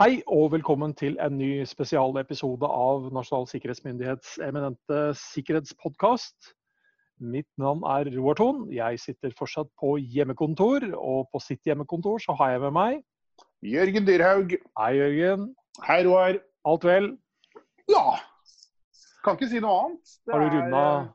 Hei og velkommen til en ny spesialepisode av Nasjonal sikkerhetsmyndighets eminente sikkerhetspodkast. Mitt navn er Roar Thon. Jeg sitter fortsatt på hjemmekontor, og på sitt hjemmekontor så har jeg med meg Jørgen Dyrhaug. Hei, Jørgen. Hei, Roar. Alt vel? Ja. Kan ikke si noe annet. Det har du er...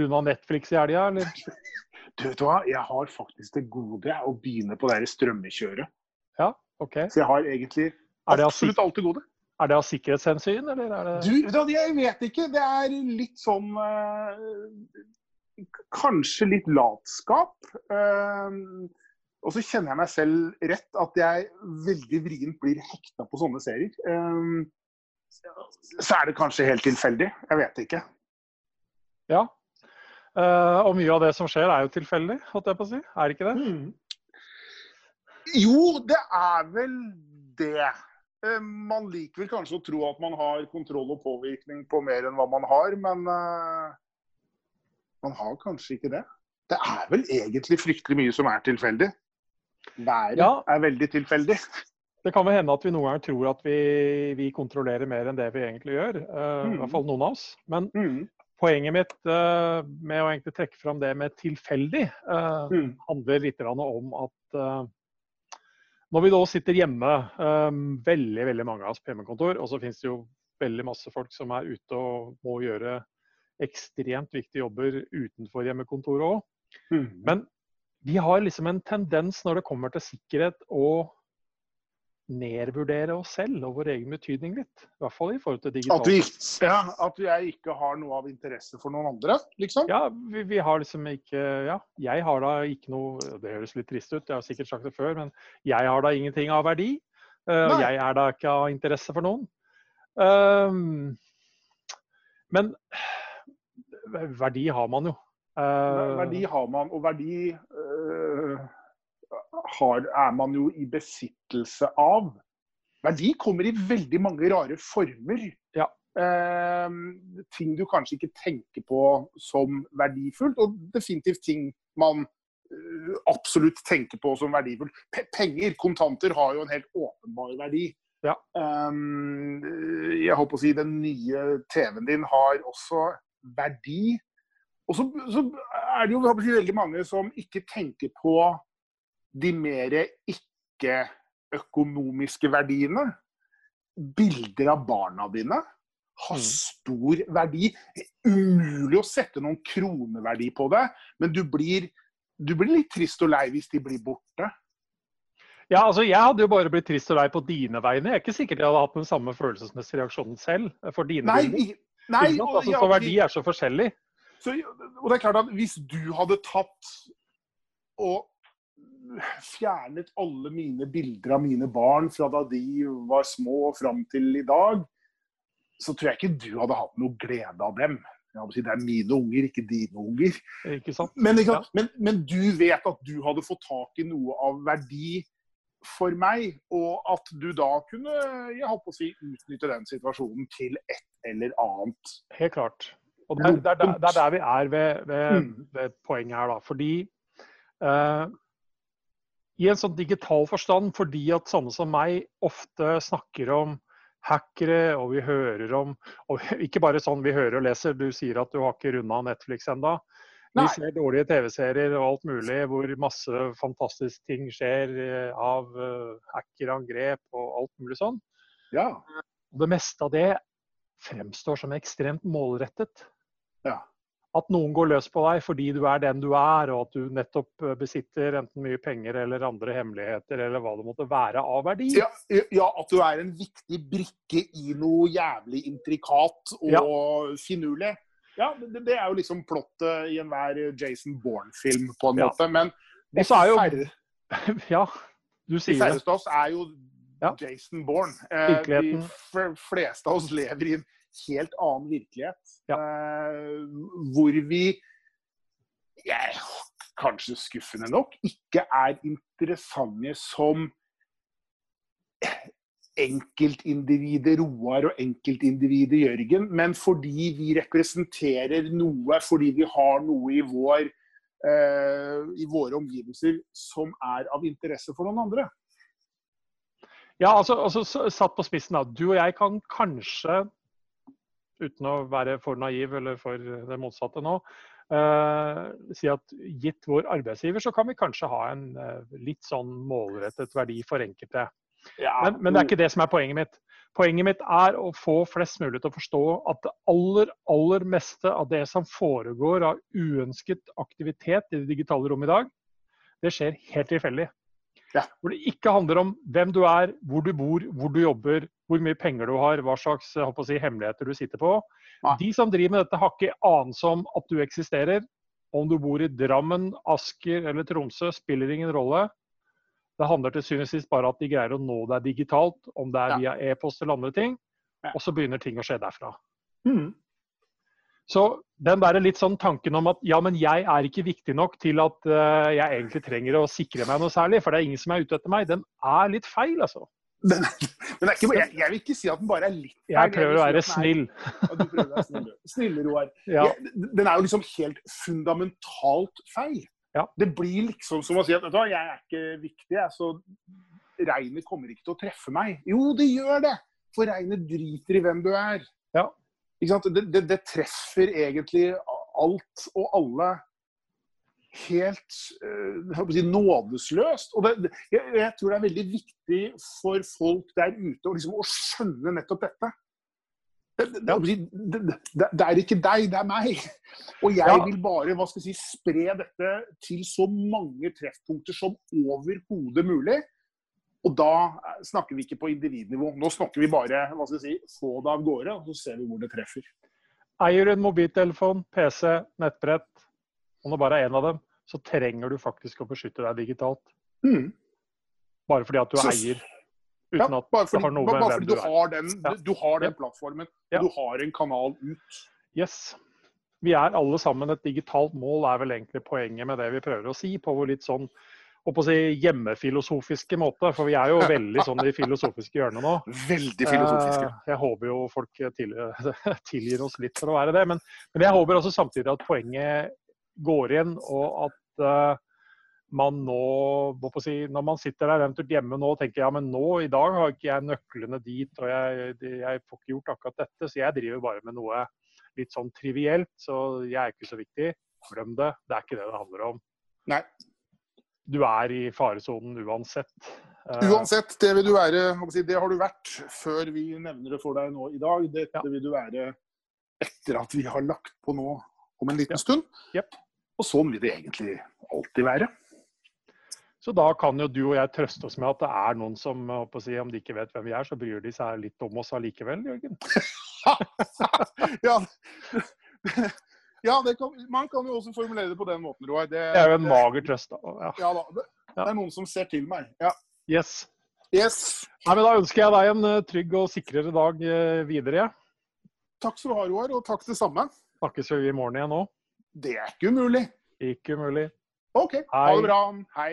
runda Netflix i helga, eller? Du vet hva, jeg har faktisk det gode å begynne på det strømmekjøret. Ja, ok. Så jeg har egentlig absolutt alt det gode. Er det av sikkerhetshensyn, eller er det Du, jeg vet ikke. Det er litt sånn uh, Kanskje litt latskap. Uh, og så kjenner jeg meg selv rett at jeg veldig vrient blir hekta på sånne serier. Uh, så er det kanskje helt tilfeldig. Jeg vet ikke. Ja. og mye av det som skjer er jo tilfeldig, holdt jeg på å si. Er det ikke det? Mm. Jo, det er vel det. Eh, man liker vel kanskje å tro at man har kontroll og påvirkning på mer enn hva man har, men uh, man har kanskje ikke det. Det er vel egentlig fryktelig mye som er tilfeldig. Været ja. er veldig tilfeldig. Det kan vel hende at vi noen ganger tror at vi, vi kontrollerer mer enn det vi egentlig gjør. Mm. I hvert fall noen av oss. Men mm. poenget mitt med å egentlig trekke fram det med tilfeldig, mm. handler litt om at når vi da sitter hjemme, um, veldig veldig mange av oss på hjemmekontor, og så finnes det jo veldig masse folk som er ute og må gjøre ekstremt viktige jobber utenfor hjemmekontoret òg. Mm. Men vi har liksom en tendens når det kommer til sikkerhet og nedvurdere oss selv og vår egen betydning litt. I hvert fall i forhold til digitalt. At, vi, ja, at jeg ikke har noe av interesse for noen andre, liksom? Ja, vi, vi, har liksom ikke Ja, jeg har da ikke noe Det høres litt trist ut, jeg har sikkert sagt det før, men jeg har da ingenting av verdi. Uh, jeg er da ikke av interesse for noen. Um, men verdi har man jo. Uh, verdi har man, og verdi har, er man jo i besittelse av. Verdi kommer i veldig mange rare former. Ja. Eh, ting du kanskje ikke tenker på som verdifullt, og definitivt ting man uh, absolutt tenker på som verdifullt. P penger, kontanter, har jo en helt åpenbar verdi. Ja. Um, jeg håper å si den nye TV-en din har også verdi. Og så, så er det jo si, veldig mange som ikke tenker på de mer ikke-økonomiske verdiene. Bilder av barna dine har mm. stor verdi. Umulig å sette noen kroneverdi på det, men du blir, du blir litt trist og lei hvis de blir borte. Ja, altså Jeg hadde jo bare blitt trist og lei på dine vegne. Jeg er ikke sikkert jeg hadde hatt den samme følelsesmessige reaksjonen selv. for dine nei, nei, altså, Så verdi er så forskjellig. Så, og det er klart at Hvis du hadde tatt og fjernet alle mine bilder av mine barn fra da de var små og fram til i dag, så tror jeg ikke du hadde hatt noe glede av dem. Si, det er mine unger, ikke dine unger. Ikke? Men, ikke sant? Ja. Men, men, du vet at du hadde fått tak i noe av verdi for meg, og at du da kunne jeg håper å si, utnytte den situasjonen til et eller annet. Helt klart. Og det er, det er, det er der vi er ved, ved, mm. ved poenget her. da, fordi uh, i en sånn digital forstand, fordi at sånne som meg ofte snakker om hackere, og vi hører om og Ikke bare sånn vi hører og leser, du sier at du har ikke runda Netflix enda. Vi ser dårlige TV-serier og alt mulig hvor masse fantastiske ting skjer eh, av uh, hackerangrep og alt mulig sånn. Ja. Og det meste av det fremstår som ekstremt målrettet. Ja at noen går løs på deg fordi du er den du er, og at du nettopp eh, besitter enten mye penger eller andre hemmeligheter, eller hva det måtte være av verdi. Ja, ja at du er en viktig brikke i noe jævlig intrikat og ja. finurlig. Ja, det, det, er jo liksom plottet i enhver Jason Bourne-film, på en ja. måte. Men de, jo... færre, ja, færreste av oss er jo Jason Bourne. Eh, de fleste av oss lever i en helt annen virkelighet. Ja. Uh, hvor vi ja, kanskje skuffende nok ikke er interessante som enkeltindividet Roar og enkeltindividet Jørgen, men fordi vi representerer noe, fordi vi har noe i, vår, uh, i våre omgivelser som er av interesse for noen andre. Ja, altså, altså, satt på spissen, da. Du og jeg kan kanskje, uten å være for naiv eller for det motsatte nå, uh, si at gitt vår arbeidsgiver, så kan vi kanskje ha en uh, litt sånn målrettet verdi for enkelte. Ja. Men, men, det er ikke det som er poenget mitt. Poenget mitt er å få flest mulig til å forstå at det aller, aller meste av det som foregår av uønsket aktivitet i det digitale rommet i dag, det skjer helt tilfeldig. Ja. Hvor det ikke handler om hvem du er, hvor du bor, hvor du jobber, hvor mye penger du har, hva slags si, hemmeligheter du sitter på. Nei. De som driver med dette, har ikke anelse om at du eksisterer. Om du bor i Drammen, Asker eller Tromsø, spiller ingen rolle. Det handler til syvende og sist bare at de greier å nå deg digitalt, om det er via e-post eller andre ting. Og så begynner ting å skje derfra. Mm. Så den der litt sånn tanken om at ja, men jeg er ikke viktig nok til at uh, jeg egentlig trenger å sikre meg noe særlig, for det er ingen som er ute etter meg, den er litt feil, altså. Den, den ikke, jeg, jeg, vil ikke si at den bare er litt feil. Jeg prøver å være snill. Ja, du prøver å være snill. Snille, Roar. Ja. Den er jo liksom helt fundamentalt feil. Ja. Det blir liksom som å si at vet du, jeg er ikke viktig, jeg, så regnet kommer ikke til å treffe meg. Jo, det gjør det! For regnet driter i hvem du er. Ja. Det, det, det, treffer egentlig alt og alle helt uh, si, nådesløst. Og det, jeg, jeg, tror det er veldig viktig for folk der ute å, liksom, å skjønne nettopp dette. Det, det, er ikke deg, det er meg. Og jeg ja. vil bare hva skal jeg si, spre dette til så mange treffpunkter som overhodet mulig. Og da snakker vi ikke på individnivå. Nå snakker vi bare hva skal jeg si, få det av gårde, og så ser vi hvor det treffer. Eier du en mobiltelefon, PC, nettbrett, om det bare er én av dem, så trenger du faktisk å beskytte deg digitalt. Mm. Bare fordi at du så, eier. Uten ja, at bare fordi, har bare fordi du, du har den, ja. du har den plattformen, ja. du har en kanal ut. Yes. Vi er alle sammen et digitalt mål, er vel egentlig poenget med det vi prøver å si. på hvor litt sånn å si, hjemmefilosofiske måte. For vi er jo veldig sånn i filosofiske hjørnet nå. Veldig filosofiske. Eh, jeg håper jo folk til, tilgir oss litt for å være det. Men, men, jeg håper også samtidig at poenget går igjen, og at uh, man nå si, Når man sitter der eventuelt hjemme nå og tenker ja, men nå i dag har ikke jeg nøklene dit, og jeg, jeg får ikke gjort akkurat dette, så jeg driver bare med noe litt sånn trivielt, så jeg er ikke så viktig. Glem det. Det er ikke det det handler om. Nei, du er i faresonen uansett. Eh, uansett, det vil du være. Det har du vært før vi nevner det for deg nå i dag. Dette ja. vil du være etter at vi har lagt på nå om en liten ja. stund. Yep. Og sånn vil det egentlig alltid være. Så da kan jo du og jeg trøste oss med at det er noen som, si, om de ikke vet hvem vi er, så bryr de seg litt om oss allikevel, Jørgen. ja. Ja, kan, man kan jo også formulere det på den måten, Roar. Det, det, er jo en mager trøst, da. Ja. ja da. Det, det, er noen som ser til meg. Ja. Yes. yes. Nei, men Da ønsker jeg deg en uh, trygg og sikrere dag uh, videre. Takk skal du ha, Roar, og takk det samme. Snakkes vi i morgen igjen òg? Det er ikke umulig. Ikke umulig. OK. Ha det bra. Hei.